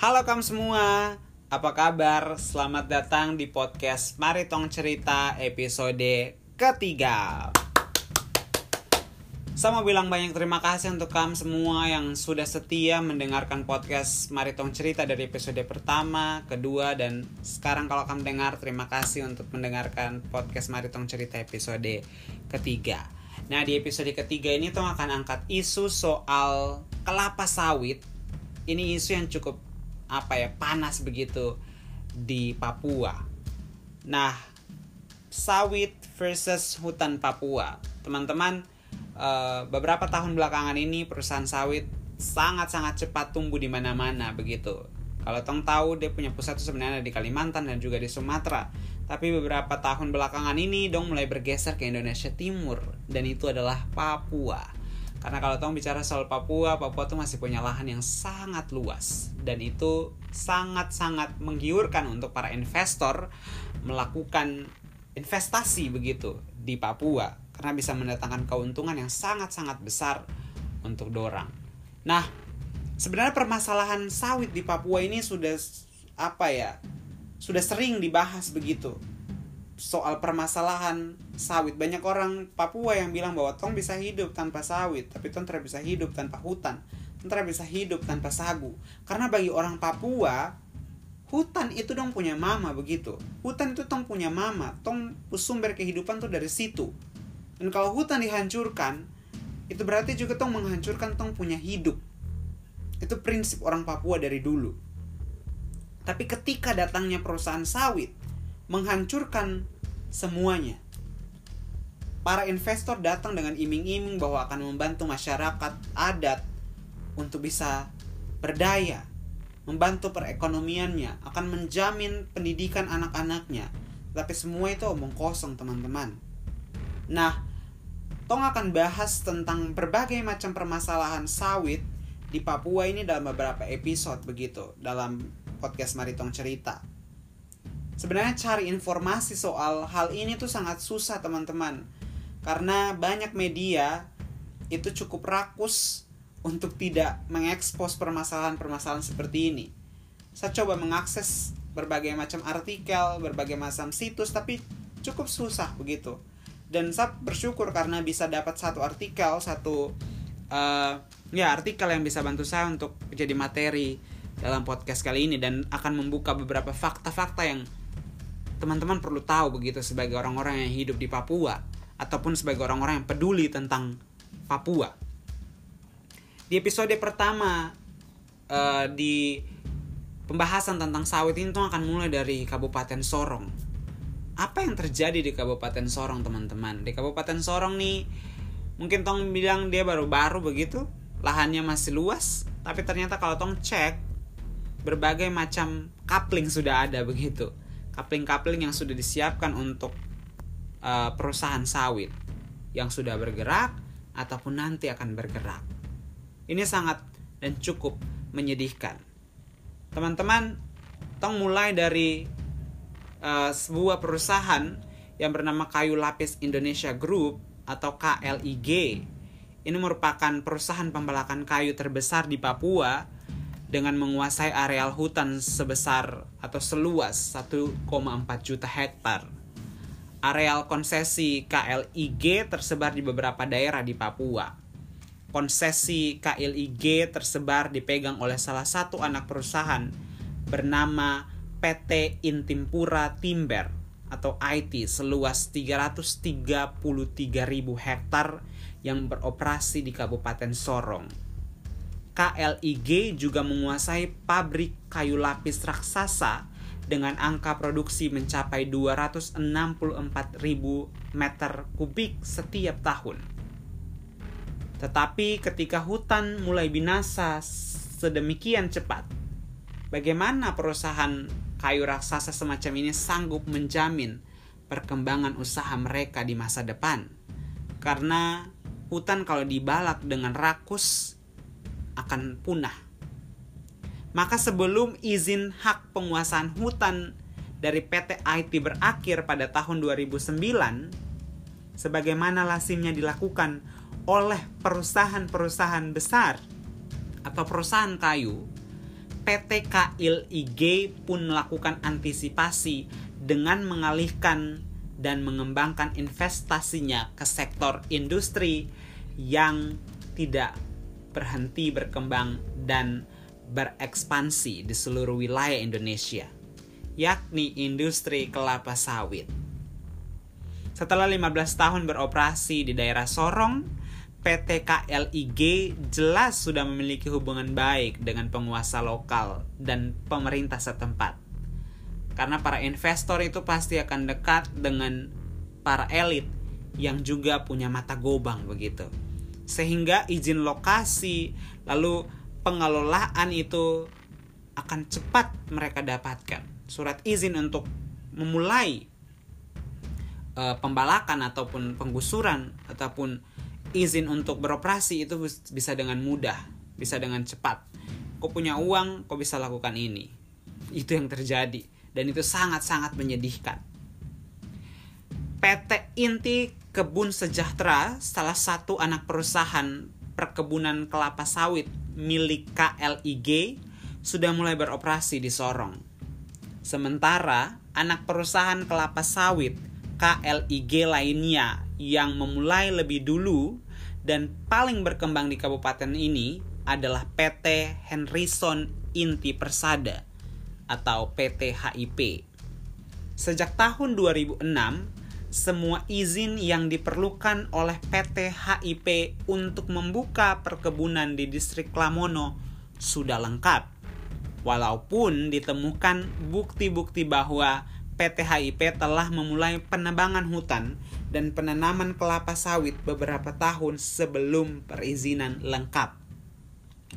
Halo kamu semua, apa kabar? Selamat datang di podcast Mari Tong Cerita episode ketiga. Saya mau bilang banyak terima kasih untuk kamu semua yang sudah setia mendengarkan podcast Mari Tong Cerita dari episode pertama, kedua, dan sekarang kalau kamu dengar terima kasih untuk mendengarkan podcast Mari Tong Cerita episode ketiga. Nah di episode ketiga ini Tong akan angkat isu soal kelapa sawit. Ini isu yang cukup apa ya panas begitu di Papua. Nah sawit versus hutan Papua, teman-teman uh, beberapa tahun belakangan ini perusahaan sawit sangat-sangat cepat tumbuh di mana-mana begitu. Kalau Tong tahu dia punya pusat itu sebenarnya di Kalimantan dan juga di Sumatera. Tapi beberapa tahun belakangan ini dong mulai bergeser ke Indonesia Timur dan itu adalah Papua. Karena kalau Tong bicara soal Papua, Papua tuh masih punya lahan yang sangat luas dan itu sangat-sangat menggiurkan untuk para investor melakukan investasi begitu di Papua karena bisa mendatangkan keuntungan yang sangat-sangat besar untuk dorang. Nah, sebenarnya permasalahan sawit di Papua ini sudah apa ya? Sudah sering dibahas begitu. Soal permasalahan sawit banyak orang Papua yang bilang bahwa tong bisa hidup tanpa sawit, tapi tong tidak bisa hidup tanpa hutan. Tong tidak bisa hidup tanpa sagu. Karena bagi orang Papua, hutan itu dong punya mama begitu. Hutan itu tong punya mama, tong sumber kehidupan tuh dari situ dan kalau hutan dihancurkan, itu berarti juga tong menghancurkan tong punya hidup. Itu prinsip orang Papua dari dulu. Tapi ketika datangnya perusahaan sawit menghancurkan semuanya. Para investor datang dengan iming-iming bahwa akan membantu masyarakat adat untuk bisa berdaya, membantu perekonomiannya, akan menjamin pendidikan anak-anaknya. Tapi semua itu omong kosong, teman-teman. Nah, Tong akan bahas tentang berbagai macam permasalahan sawit di Papua ini dalam beberapa episode begitu dalam podcast Maritong Cerita. Sebenarnya cari informasi soal hal ini tuh sangat susah teman-teman karena banyak media itu cukup rakus untuk tidak mengekspos permasalahan-permasalahan seperti ini. Saya coba mengakses berbagai macam artikel, berbagai macam situs tapi cukup susah begitu dan saya bersyukur karena bisa dapat satu artikel satu uh, ya artikel yang bisa bantu saya untuk jadi materi dalam podcast kali ini dan akan membuka beberapa fakta-fakta yang teman-teman perlu tahu begitu sebagai orang-orang yang hidup di Papua ataupun sebagai orang-orang yang peduli tentang Papua. Di episode pertama uh, di pembahasan tentang sawit ini tuh akan mulai dari Kabupaten Sorong. Apa yang terjadi di Kabupaten Sorong teman-teman? Di Kabupaten Sorong nih mungkin tong bilang dia baru-baru begitu lahannya masih luas tapi ternyata kalau tong cek berbagai macam coupling sudah ada begitu. Coupling-coupling yang sudah disiapkan untuk uh, perusahaan sawit yang sudah bergerak ataupun nanti akan bergerak ini sangat dan cukup menyedihkan teman-teman tong mulai dari uh, sebuah perusahaan yang bernama Kayu Lapis Indonesia Group atau KLIG. Ini merupakan perusahaan pembalakan kayu terbesar di Papua dengan menguasai areal hutan sebesar atau seluas 1,4 juta hektar. Areal konsesi KLIG tersebar di beberapa daerah di Papua. Konsesi KLIG tersebar dipegang oleh salah satu anak perusahaan bernama PT Intimpura Timber atau IT seluas 333.000 hektar yang beroperasi di Kabupaten Sorong. KLIG juga menguasai pabrik kayu lapis raksasa dengan angka produksi mencapai 264.000 meter kubik setiap tahun. Tetapi ketika hutan mulai binasa sedemikian cepat, bagaimana perusahaan kayu raksasa semacam ini sanggup menjamin perkembangan usaha mereka di masa depan. Karena hutan kalau dibalak dengan rakus akan punah. Maka sebelum izin hak penguasaan hutan dari PT IT berakhir pada tahun 2009, sebagaimana lazimnya dilakukan oleh perusahaan-perusahaan besar atau perusahaan kayu, PT KILIG pun melakukan antisipasi dengan mengalihkan dan mengembangkan investasinya ke sektor industri yang tidak berhenti berkembang dan berekspansi di seluruh wilayah Indonesia, yakni industri kelapa sawit. Setelah 15 tahun beroperasi di daerah Sorong, PT KLIG jelas sudah memiliki hubungan baik dengan penguasa lokal dan pemerintah setempat. Karena para investor itu pasti akan dekat dengan para elit yang juga punya mata gobang begitu. Sehingga izin lokasi lalu pengelolaan itu akan cepat mereka dapatkan. Surat izin untuk memulai uh, pembalakan ataupun penggusuran ataupun izin untuk beroperasi itu bisa dengan mudah, bisa dengan cepat. Kau punya uang, kau bisa lakukan ini. Itu yang terjadi dan itu sangat-sangat menyedihkan. PT Inti Kebun Sejahtera, salah satu anak perusahaan perkebunan kelapa sawit milik KLIG, sudah mulai beroperasi di Sorong. Sementara anak perusahaan kelapa sawit KLIG lainnya yang memulai lebih dulu dan paling berkembang di kabupaten ini adalah PT Henryson Inti Persada atau PT HIP. Sejak tahun 2006, semua izin yang diperlukan oleh PT HIP untuk membuka perkebunan di distrik Lamono sudah lengkap. Walaupun ditemukan bukti-bukti bahwa PT HIP telah memulai penebangan hutan dan penanaman kelapa sawit beberapa tahun sebelum perizinan lengkap.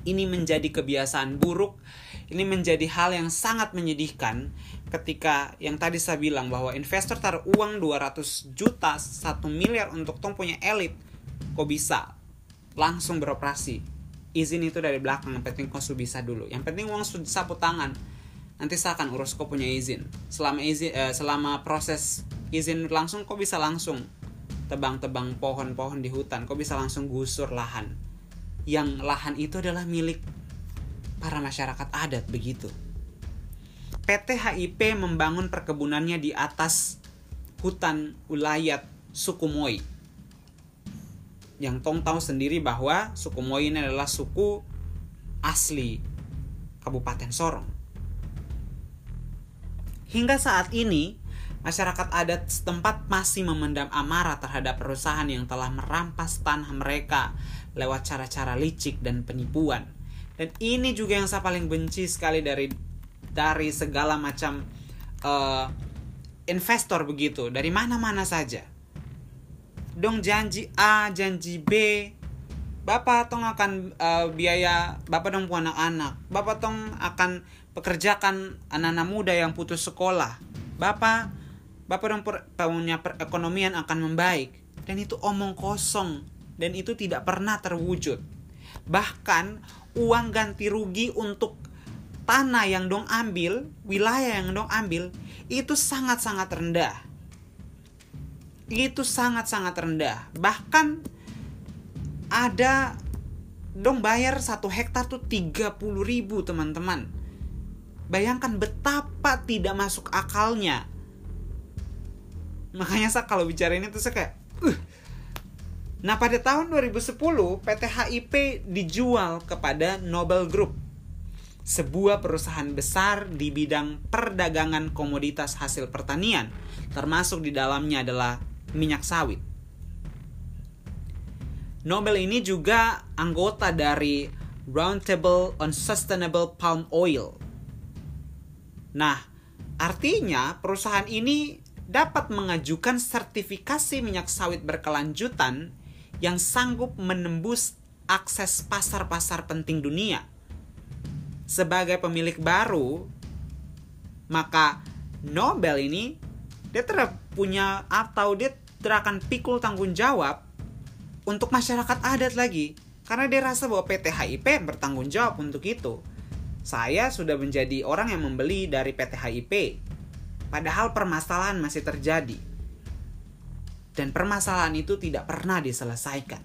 Ini menjadi kebiasaan buruk, ini menjadi hal yang sangat menyedihkan ketika yang tadi saya bilang bahwa investor taruh uang 200 juta, 1 miliar untuk tong punya elit, kok bisa langsung beroperasi. Izin itu dari belakang, yang penting kau bisa dulu. Yang penting uang sudah sapu tangan nanti saya akan urus kok punya izin selama izin eh, selama proses izin langsung kok bisa langsung tebang-tebang pohon-pohon di hutan kok bisa langsung gusur lahan yang lahan itu adalah milik para masyarakat adat begitu. PT HIP membangun perkebunannya di atas hutan ulayat suku Moi yang Tong tahu sendiri bahwa suku Moi ini adalah suku asli Kabupaten Sorong. Hingga saat ini, masyarakat adat setempat masih memendam amarah terhadap perusahaan yang telah merampas tanah mereka lewat cara-cara licik dan penipuan. Dan ini juga yang saya paling benci sekali dari dari segala macam uh, investor begitu, dari mana-mana saja. Dong janji A, janji B, Bapak tong akan uh, biaya Bapak dong punya anak-anak. Bapak tong akan pekerjakan anak-anak muda yang putus sekolah. Bapak, Bapak dan punya perekonomian akan membaik. Dan itu omong kosong. Dan itu tidak pernah terwujud. Bahkan uang ganti rugi untuk tanah yang dong ambil, wilayah yang dong ambil, itu sangat-sangat rendah. Itu sangat-sangat rendah. Bahkan ada dong bayar satu hektar tuh 30 ribu teman-teman Bayangkan betapa tidak masuk akalnya. Makanya saya kalau bicara ini tuh saya kayak, uh. Nah pada tahun 2010 PT HIP dijual kepada Nobel Group sebuah perusahaan besar di bidang perdagangan komoditas hasil pertanian, termasuk di dalamnya adalah minyak sawit. Nobel ini juga anggota dari Roundtable on Sustainable Palm Oil Nah, artinya perusahaan ini dapat mengajukan sertifikasi minyak sawit berkelanjutan yang sanggup menembus akses pasar-pasar penting dunia. Sebagai pemilik baru, maka Nobel ini dia punya atau dia tidak akan pikul tanggung jawab untuk masyarakat adat lagi karena dia rasa bahwa PT HIP bertanggung jawab untuk itu saya sudah menjadi orang yang membeli dari PT HIP. Padahal permasalahan masih terjadi. Dan permasalahan itu tidak pernah diselesaikan.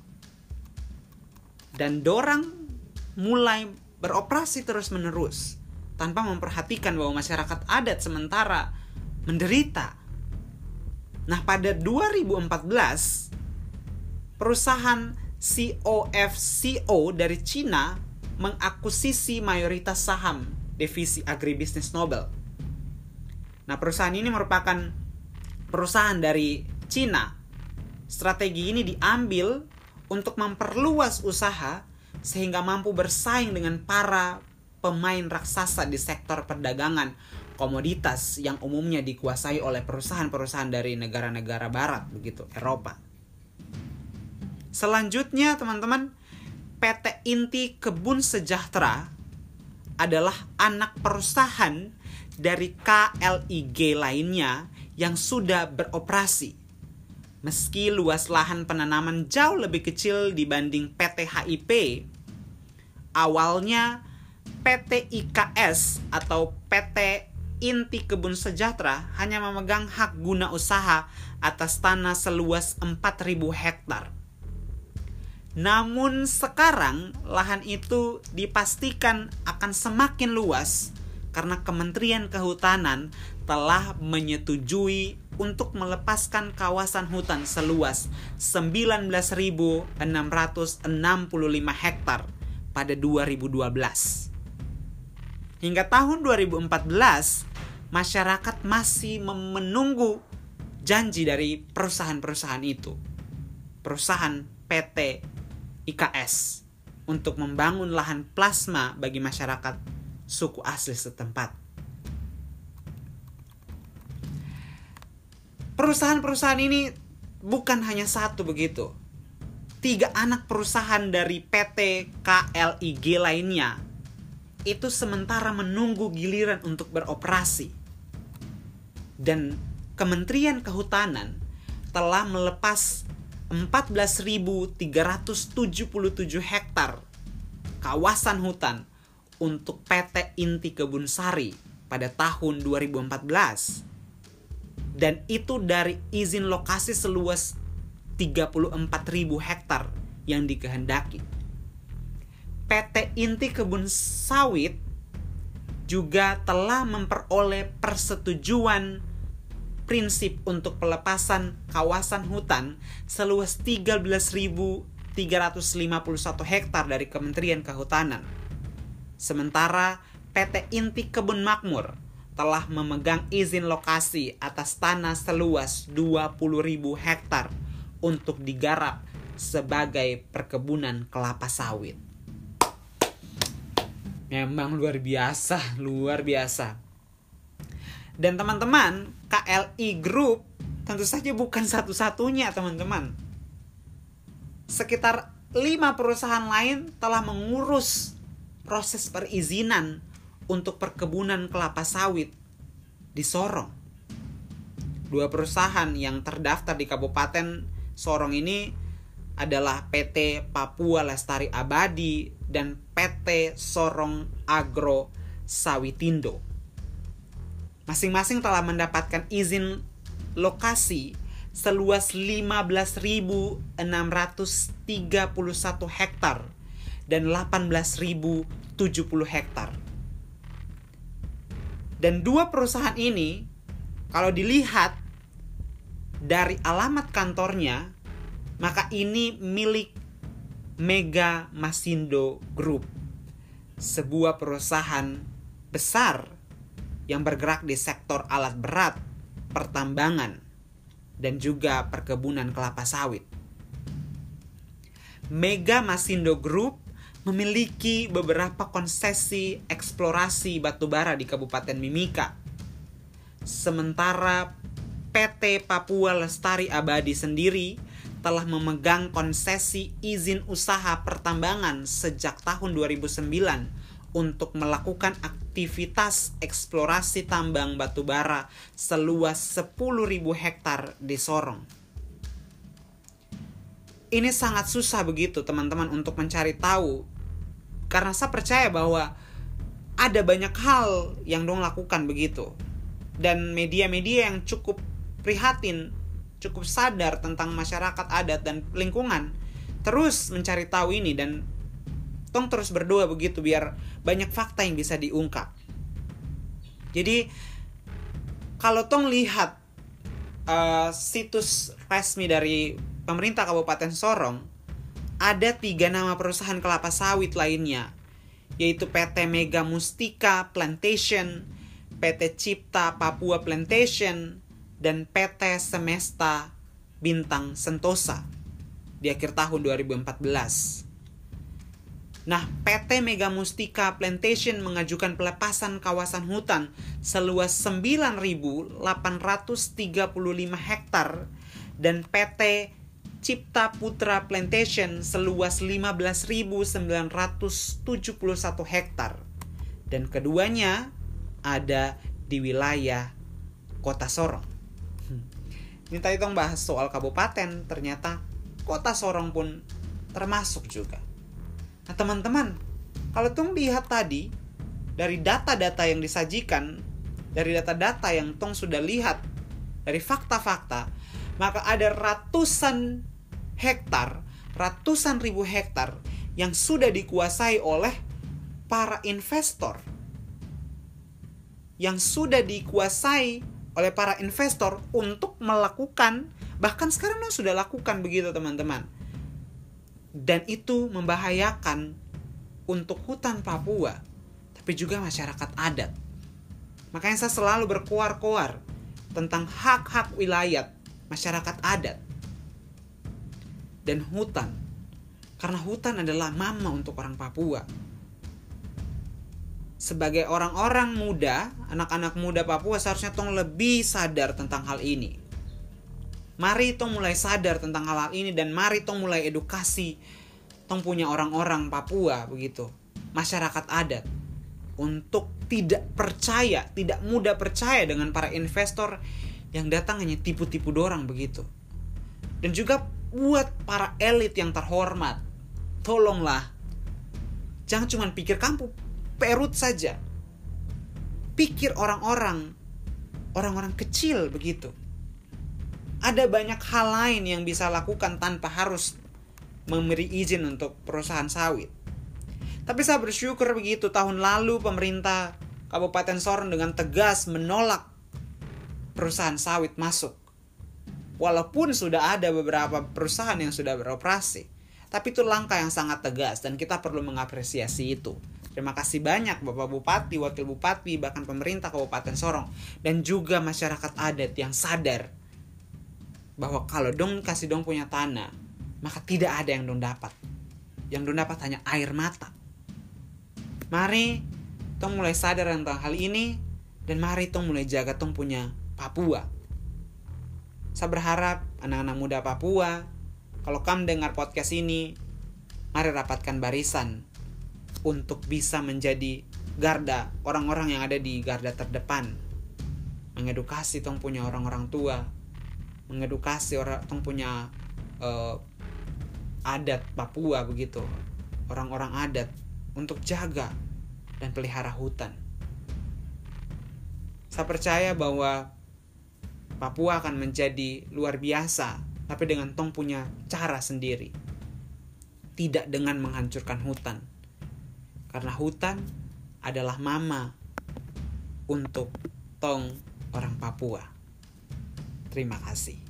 Dan dorang mulai beroperasi terus-menerus. tanpa memperhatikan bahwa masyarakat adat sementara menderita. Nah, pada 2014 perusahaan COFCO dari Cina mengakuisisi mayoritas saham divisi agribisnis Nobel. Nah, perusahaan ini merupakan perusahaan dari Cina. Strategi ini diambil untuk memperluas usaha sehingga mampu bersaing dengan para pemain raksasa di sektor perdagangan komoditas yang umumnya dikuasai oleh perusahaan-perusahaan dari negara-negara barat begitu Eropa. Selanjutnya teman-teman PT Inti Kebun Sejahtera adalah anak perusahaan dari KLIG lainnya yang sudah beroperasi. Meski luas lahan penanaman jauh lebih kecil dibanding PT HIP, awalnya PT IKS atau PT Inti Kebun Sejahtera hanya memegang hak guna usaha atas tanah seluas 4000 hektar. Namun sekarang lahan itu dipastikan akan semakin luas karena Kementerian Kehutanan telah menyetujui untuk melepaskan kawasan hutan seluas 19.665 hektar pada 2012. Hingga tahun 2014, masyarakat masih menunggu janji dari perusahaan-perusahaan itu. Perusahaan PT IKS untuk membangun lahan plasma bagi masyarakat suku asli setempat. Perusahaan-perusahaan ini bukan hanya satu begitu. Tiga anak perusahaan dari PT KLIG lainnya itu sementara menunggu giliran untuk beroperasi. Dan Kementerian Kehutanan telah melepas 14.377 hektar kawasan hutan untuk PT Inti Kebun Sari pada tahun 2014. Dan itu dari izin lokasi seluas 34.000 hektar yang dikehendaki. PT Inti Kebun Sawit juga telah memperoleh persetujuan prinsip untuk pelepasan kawasan hutan seluas 13.351 hektar dari Kementerian Kehutanan. Sementara PT Inti Kebun Makmur telah memegang izin lokasi atas tanah seluas 20.000 hektar untuk digarap sebagai perkebunan kelapa sawit. Memang luar biasa, luar biasa. Dan teman-teman, KLI Group tentu saja bukan satu-satunya teman-teman. Sekitar lima perusahaan lain telah mengurus proses perizinan untuk perkebunan kelapa sawit di Sorong. Dua perusahaan yang terdaftar di Kabupaten Sorong ini adalah PT Papua Lestari Abadi dan PT Sorong Agro Sawitindo. Masing-masing telah mendapatkan izin lokasi seluas 15.631 hektar dan 18.070 hektar. Dan dua perusahaan ini kalau dilihat dari alamat kantornya maka ini milik Mega Masindo Group, sebuah perusahaan besar yang bergerak di sektor alat berat, pertambangan, dan juga perkebunan kelapa sawit. Mega Masindo Group memiliki beberapa konsesi eksplorasi batubara di Kabupaten Mimika. Sementara PT Papua Lestari Abadi sendiri telah memegang konsesi izin usaha pertambangan sejak tahun 2009 untuk melakukan aktivitas eksplorasi tambang batu bara seluas 10.000 hektar di Sorong. Ini sangat susah begitu teman-teman untuk mencari tahu karena saya percaya bahwa ada banyak hal yang dong lakukan begitu dan media-media yang cukup prihatin, cukup sadar tentang masyarakat adat dan lingkungan terus mencari tahu ini dan tong terus berdoa begitu biar banyak fakta yang bisa diungkap. Jadi kalau tong lihat uh, situs resmi dari pemerintah Kabupaten Sorong, ada tiga nama perusahaan kelapa sawit lainnya, yaitu PT Mega Mustika Plantation, PT Cipta Papua Plantation, dan PT Semesta Bintang Sentosa di akhir tahun 2014. Nah, PT Mega Mustika Plantation mengajukan pelepasan kawasan hutan seluas 9.835 hektar dan PT Cipta Putra Plantation seluas 15.971 hektar. Dan keduanya ada di wilayah Kota Sorong. Hmm. Ini tadi dong bahas soal kabupaten, ternyata Kota Sorong pun termasuk juga. Nah teman-teman, kalau Tong lihat tadi dari data-data yang disajikan, dari data-data yang Tong sudah lihat, dari fakta-fakta, maka ada ratusan hektar, ratusan ribu hektar yang sudah dikuasai oleh para investor. Yang sudah dikuasai oleh para investor untuk melakukan bahkan sekarang sudah lakukan begitu teman-teman dan itu membahayakan untuk hutan Papua, tapi juga masyarakat adat. Makanya saya selalu berkoar-koar tentang hak-hak wilayah masyarakat adat dan hutan. Karena hutan adalah mama untuk orang Papua. Sebagai orang-orang muda, anak-anak muda Papua seharusnya tong lebih sadar tentang hal ini Mari tong mulai sadar tentang hal-hal ini dan mari tong mulai edukasi tong punya orang-orang Papua begitu, masyarakat adat untuk tidak percaya, tidak mudah percaya dengan para investor yang datang hanya tipu-tipu dorang begitu. Dan juga buat para elit yang terhormat, tolonglah jangan cuma pikir kampung perut saja. Pikir orang-orang orang-orang kecil begitu ada banyak hal lain yang bisa lakukan tanpa harus memberi izin untuk perusahaan sawit. Tapi saya bersyukur begitu tahun lalu pemerintah Kabupaten Sorong dengan tegas menolak perusahaan sawit masuk. Walaupun sudah ada beberapa perusahaan yang sudah beroperasi. Tapi itu langkah yang sangat tegas dan kita perlu mengapresiasi itu. Terima kasih banyak Bapak Bupati, Wakil Bupati, bahkan pemerintah Kabupaten Sorong dan juga masyarakat adat yang sadar bahwa kalau dong kasih dong punya tanah, maka tidak ada yang dong dapat. Yang dong dapat hanya air mata. Mari tong mulai sadar tentang hal ini dan mari tong mulai jaga tong punya Papua. Saya berharap anak-anak muda Papua, kalau kamu dengar podcast ini, mari rapatkan barisan untuk bisa menjadi garda orang-orang yang ada di garda terdepan mengedukasi tong punya orang-orang tua mengedukasi orang tong punya uh, adat Papua begitu orang-orang adat untuk jaga dan pelihara hutan saya percaya bahwa Papua akan menjadi luar biasa tapi dengan tong punya cara sendiri. Tidak dengan menghancurkan hutan. Karena hutan adalah mama untuk tong orang Papua. Terima kasih.